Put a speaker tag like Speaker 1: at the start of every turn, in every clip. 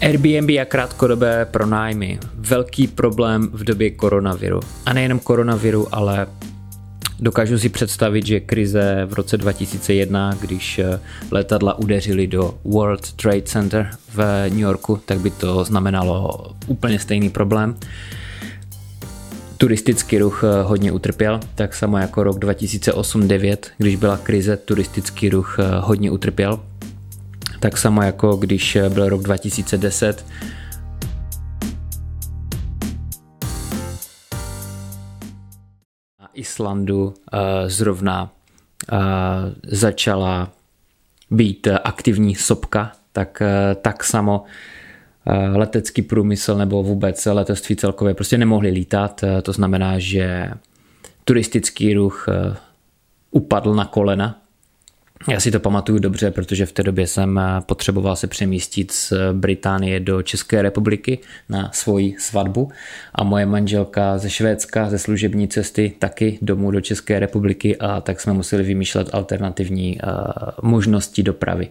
Speaker 1: Airbnb a krátkodobé pronájmy. Velký problém v době koronaviru. A nejenom koronaviru, ale dokážu si představit, že krize v roce 2001, když eh, letadla udeřily do World Trade Center v New Yorku, tak by to znamenalo úplně stejný problém. Turistický ruch eh, hodně utrpěl, tak samo jako rok 2008-2009, když byla krize, turistický ruch eh, hodně utrpěl, tak samo jako když byl rok 2010, na Islandu uh, zrovna uh, začala být aktivní sopka, tak, tak samo letecký průmysl nebo vůbec letectví celkově prostě nemohli lítat. To znamená, že turistický ruch upadl na kolena já si to pamatuju dobře, protože v té době jsem eh, potřeboval se přemístit z Británie do České republiky na svoji svatbu a moje manželka ze Švédska ze služební cesty taky domů do České republiky a tak jsme museli vymýšlet alternativní uh, možnosti dopravy.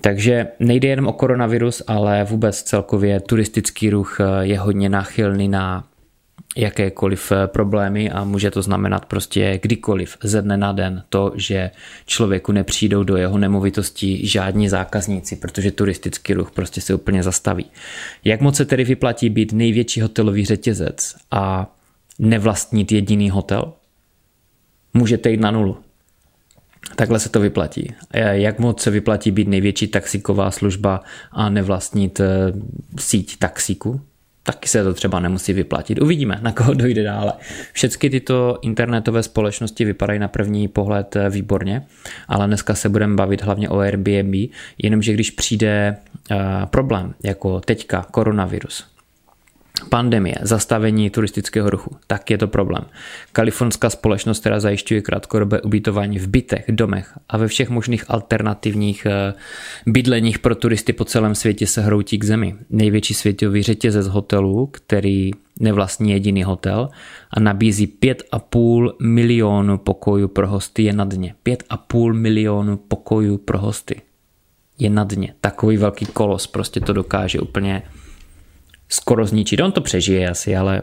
Speaker 1: Takže nejde jenom o koronavirus, ale vůbec celkově turistický ruch eh, je hodně náchylný na jakékoliv eh, problémy a může to znamenat prostě kdykoliv ze dne na den to, že člověku nepřijdou do jeho nemovitosti žádní zákazníci, protože turistický ruch prostě se úplně zastaví. Jak moc se tedy vyplatí být největší hotelový řetězec a nevlastnit jediný hotel? Můžete jít na nulu. Takhle se to vyplatí. Eh, jak moc se vyplatí být největší taxiková služba a nevlastnit eh, síť taxíku? Taky se to třeba nemusí vyplatit. Uvidíme, na koho dojde dále. Všechny tyto internetové společnosti vypadají na první pohled eh, výborně, ale dneska se budeme bavit hlavně o Airbnb, jenomže když přijde uh, problém, jako teďka koronavirus, pandemie, zastavení turistického ruchu, tak je to problém. Kalifornská společnost, která zajišťuje krátkodobé ubytování v bytech, domech a ve všech možných alternativních eh, bydleních pro turisty po celém světě se hroutí k zemi. Největší světový řetězec hotelů, který nevlastní jediný hotel a nabízí 5,5 milionu pokojů pro hosty je na dně. 5,5 milionu pokojů pro hosty je na dně. Takový velký kolos prostě to dokáže úplně skoro zničit. On to přežije asi, ale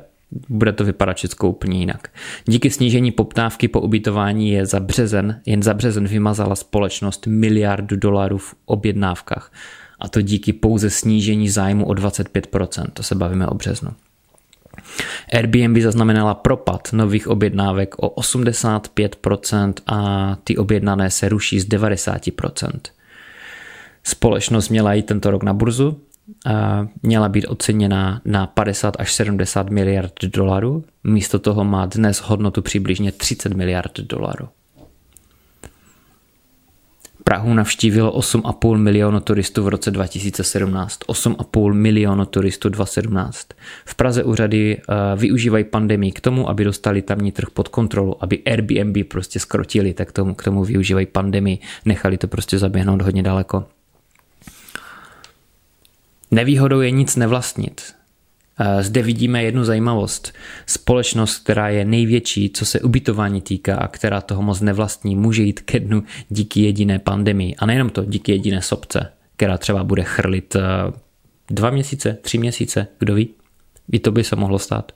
Speaker 1: bude to vypadat všechno úplně jinak. Díky snížení poptávky po ubytování je za březen, jen za březen vymazala společnost miliardu dolarů v objednávkách. A to díky pouze snížení zájmu o 25%, to se bavíme o březnu. Airbnb zaznamenala propad nových objednávek o 85% a ty objednané se ruší z 90%. Společnost měla jít tento rok na burzu, měla být oceněna na 50 až 70 miliard dolarů. Místo toho má dnes hodnotu přibližně 30 miliard dolarů. Prahu navštívilo 8,5 milionu turistů v roce 2017. 8,5 milionu turistů 2017. V Praze úřady uh, využívají pandemii k tomu, aby dostali tamní trh pod kontrolu, aby Airbnb prostě skrotili, tak tomu, k tomu využívají pandemii, nechali to prostě zaběhnout hodně daleko. Nevýhodou je nic nevlastnit. Zde vidíme jednu zajímavost. Společnost, která je největší, co se ubytování týká a která toho moc nevlastní, může jít ke dnu díky jediné pandemii. A nejenom to, díky jediné sobce, která třeba bude chrlit eh, dva měsíce, tři měsíce, kdo ví. I to by se mohlo stát.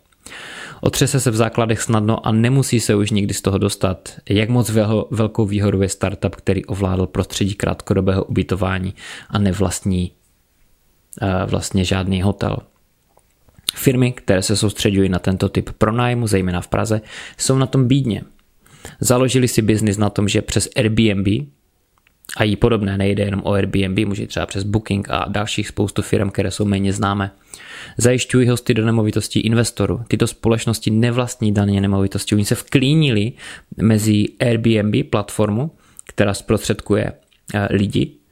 Speaker 1: Otřese se v základech snadno a nemusí se už nikdy z toho dostat. Jak moc velkou výhodu je startup, který ovládl prostředí krátkodobého ubytování a nevlastní vlastně žádný hotel. Firmy, které se soustředují na tento typ pronájmu, zejména v Praze, jsou na tom bídně. Založili si biznis na tom, že přes Airbnb a jí podobné, nejde jenom o Airbnb, může třeba přes Booking a dalších spoustu firm, které jsou méně známé. Zajišťují hosty do nemovitostí investorů. Tyto společnosti nevlastní daně nemovitosti. Oni se vklínili mezi Airbnb platformu, která zprostředkuje eh, lidi Eh,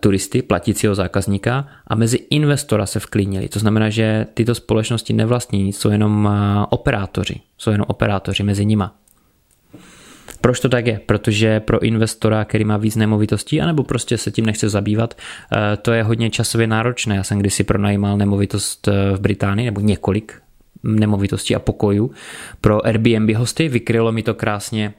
Speaker 1: turisty, platícího zákazníka a mezi investora se vklínili. To znamená, že tyto společnosti nevlastní jsou jenom eh, operátoři. Jsou jenom operátoři mezi nima. Proč to tak je? Protože pro investora, který má víc nemovitostí, anebo prostě se tím nechce zabývat, eh, to je hodně časově náročné. Já jsem kdysi pronajímal nemovitost v Británii, nebo několik nemovitostí a pokojů pro Airbnb hosty. Vykrylo mi to krásně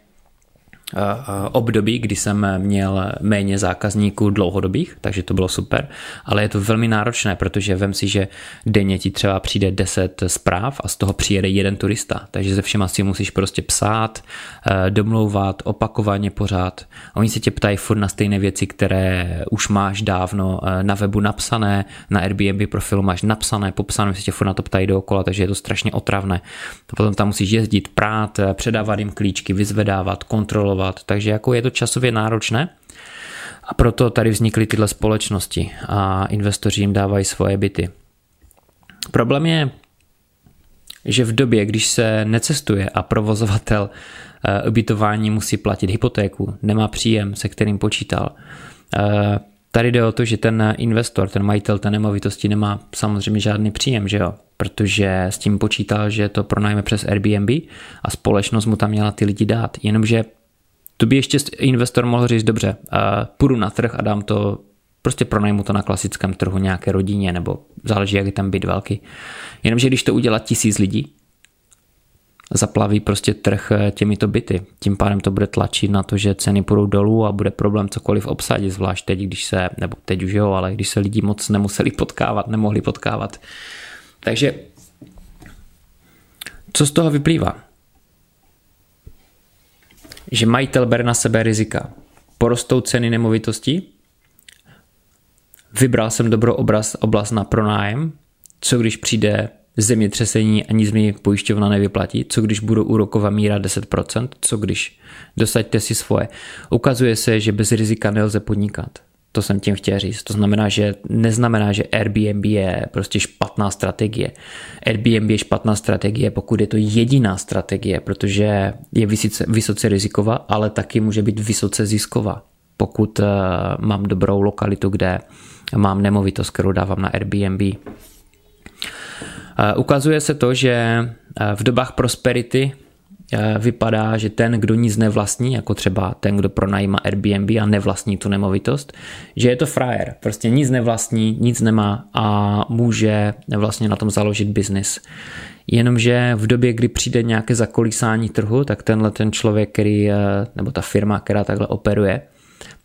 Speaker 1: období, kdy jsem měl méně zákazníků dlouhodobých, takže to bylo super, ale je to velmi náročné, protože vem si, že denně ti třeba přijde 10 zpráv a z toho přijede jeden turista, takže ze všema si musíš prostě psát, eh, domlouvat, opakovaně pořád. Oni se tě ptají furt na stejné věci, které už máš dávno eh, na webu napsané, na Airbnb profilu máš napsané, popsané, se tě furt na to ptají dookola, takže je to strašně otravné. Potom tam musíš jezdit, prát, eh, předávat jim klíčky, vyzvedávat, kontrolovat kontrolovat, takže jako je to časově náročné a proto tady vznikly tyhle společnosti a investoři jim dávají svoje byty. Problém je, že v době, když se necestuje a provozovatel eh, ubytování musí platit hypotéku, nemá příjem, se kterým počítal, eh, Tady jde o to, že ten investor, ten majitel té nemovitosti nemá samozřejmě žádný příjem, že jo? Protože s tím počítal, že to pronajme přes Airbnb a společnost mu tam měla ty lidi dát. Jenomže to by ještě investor mohl říct, dobře, půjdu na trh a dám to, prostě pronajmu to na klasickém trhu nějaké rodině, nebo záleží, jak je tam byt velký. Jenomže když to udělá tisíc lidí, zaplaví prostě trh eh, těmito byty. Tím pádem to bude tlačit na to, že ceny půjdou dolů a bude problém cokoliv obsadit, zvlášť teď, když se, nebo teď už jo, ale když se lidi moc nemuseli potkávat, nemohli potkávat. Takže co z toho vyplývá? Že majitel bere na sebe rizika. Porostou ceny nemovitostí, vybral jsem dobrou obraz, oblast na pronájem, co když přijde zemětřesení a nic mi pojišťovna nevyplatí, co když budou úroková míra 10%, co když dosaďte si svoje. Ukazuje se, že bez rizika nelze podnikat. To jsem tím chtěl říct. To znamená, že neznamená, že Airbnb je prostě špatná strategie. Airbnb je špatná strategie, pokud je to jediná strategie, protože je vysoce, vysoce riziková, ale taky může být vysoce zisková. Pokud uh, mám dobrou lokalitu, kde mám nemovitost, kterou dávám na Airbnb. Uh, ukazuje se to, že uh, v dobách prosperity Eh, vypadá, že ten, kdo nic nevlastní, jako třeba ten, kdo pronajíma Airbnb a nevlastní tu nemovitost, že je to frajer, prostě nic nevlastní, nic nemá a může vlastně na tom založit biznis. Jenomže v době, kdy přijde nějaké zakolísání trhu, tak tenhle ten člověk, který, eh, nebo ta firma, která takhle operuje,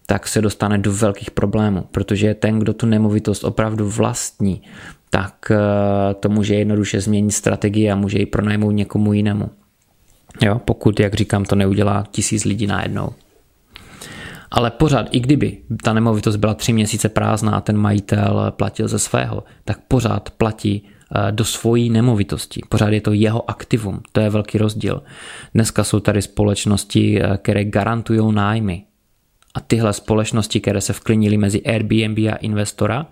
Speaker 1: tak se dostane do velkých problémů, protože ten, kdo tu nemovitost opravdu vlastní, tak eh, to může jednoduše změnit strategii a může ji pronajmout někomu jinému. Jo, pokud, jak říkám, to neudělá tisíc lidí najednou. Ale pořád, i kdyby ta nemovitost byla tři měsíce prázdná a ten majitel platil ze svého, tak pořád platí eh, do svojí nemovitosti. Pořád je to jeho aktivum. To je velký rozdíl. Dneska jsou tady společnosti, eh, které garantují nájmy. A tyhle společnosti, které se vklinily mezi Airbnb a investora,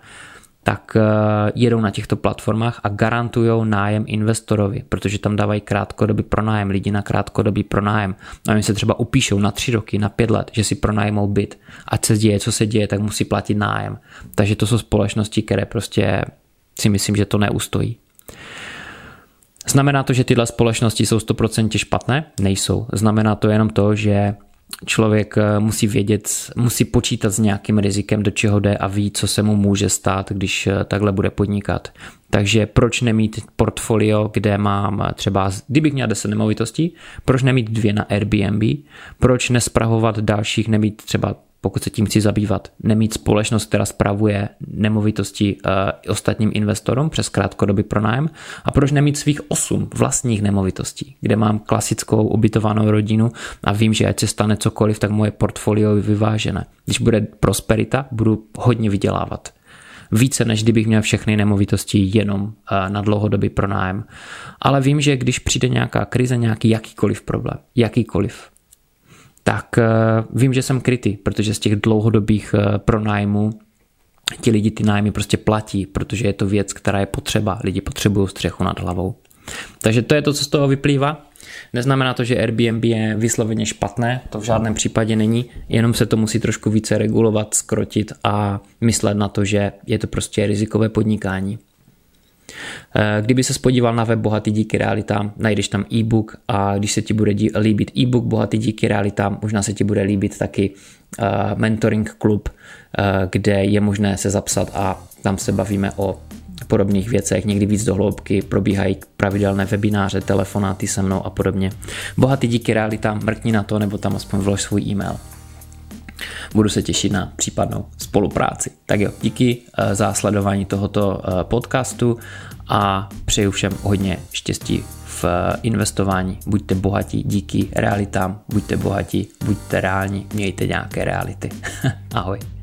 Speaker 1: tak eh, jedou na těchto platformách a garantují nájem investorovi, protože tam dávají krátkodobý pronájem, lidi na krátkodobý pronájem. A oni se třeba upíšou na tři roky, na pět let, že si pronájmou byt. Ať se děje, co se děje, tak musí platit nájem. Takže to jsou společnosti, které prostě si myslím, že to neustojí. Znamená to, že tyhle společnosti jsou 100% špatné? Nejsou. Znamená to jenom to, že člověk eh, musí vědět, musí počítat s nějakým rizikem, do čeho jde a ví, co se mu může stát, když eh, takhle bude podnikat. Takže proč nemít portfolio, kde mám třeba, kdybych měl 10 nemovitostí, proč nemít dvě na Airbnb, proč nespravovat dalších, nemít třeba pokud se tím chci zabývat, nemít společnost, která spravuje nemovitosti uh, ostatním investorům přes krátkodobý pronájem a proč nemít svých osm vlastních nemovitostí, kde mám klasickou ubytovanou rodinu a vím, že ať se stane cokoliv, tak moje portfolio je vyvážené. Když bude prosperita, budu hodně vydělávat. Více, než kdybych měl všechny nemovitosti jenom uh, na dlouhodobý pronájem. Ale vím, že když přijde nějaká krize, nějaký jakýkoliv problém, jakýkoliv, tak eh, vím, že jsem krytý, protože z těch dlouhodobých eh, pronájmů ti lidi ty nájmy prostě platí, protože je to věc, která je potřeba. Lidi potřebují střechu nad hlavou. Takže to je to, co z toho vyplývá. Neznamená to, že Airbnb je vysloveně špatné, to v žádném případě není, jenom se to musí trošku více regulovat, skrotit a myslet na to, že je to prostě rizikové podnikání. Eh, kdyby se podíval na web Bohatý díky realitám, najdeš tam e-book a když se ti bude líbit e-book Bohatý díky realitám, možná se ti bude líbit taky eh, mentoring klub, eh, kde je možné se zapsat a tam se bavíme o podobných věcech, někdy víc do hloubky, probíhají pravidelné webináře, telefonáty se mnou a podobně. Bohatý díky realita, mrkni na to, nebo tam aspoň vlož svůj e-mail. Budu se těšit na případnou spolupráci. Tak jo, díky eh, za sledování tohoto eh, podcastu a přeju všem hodně štěstí v eh, investování. Buďte bohatí díky realitám, buďte bohatí, buďte reální, mějte nějaké reality. Ahoj.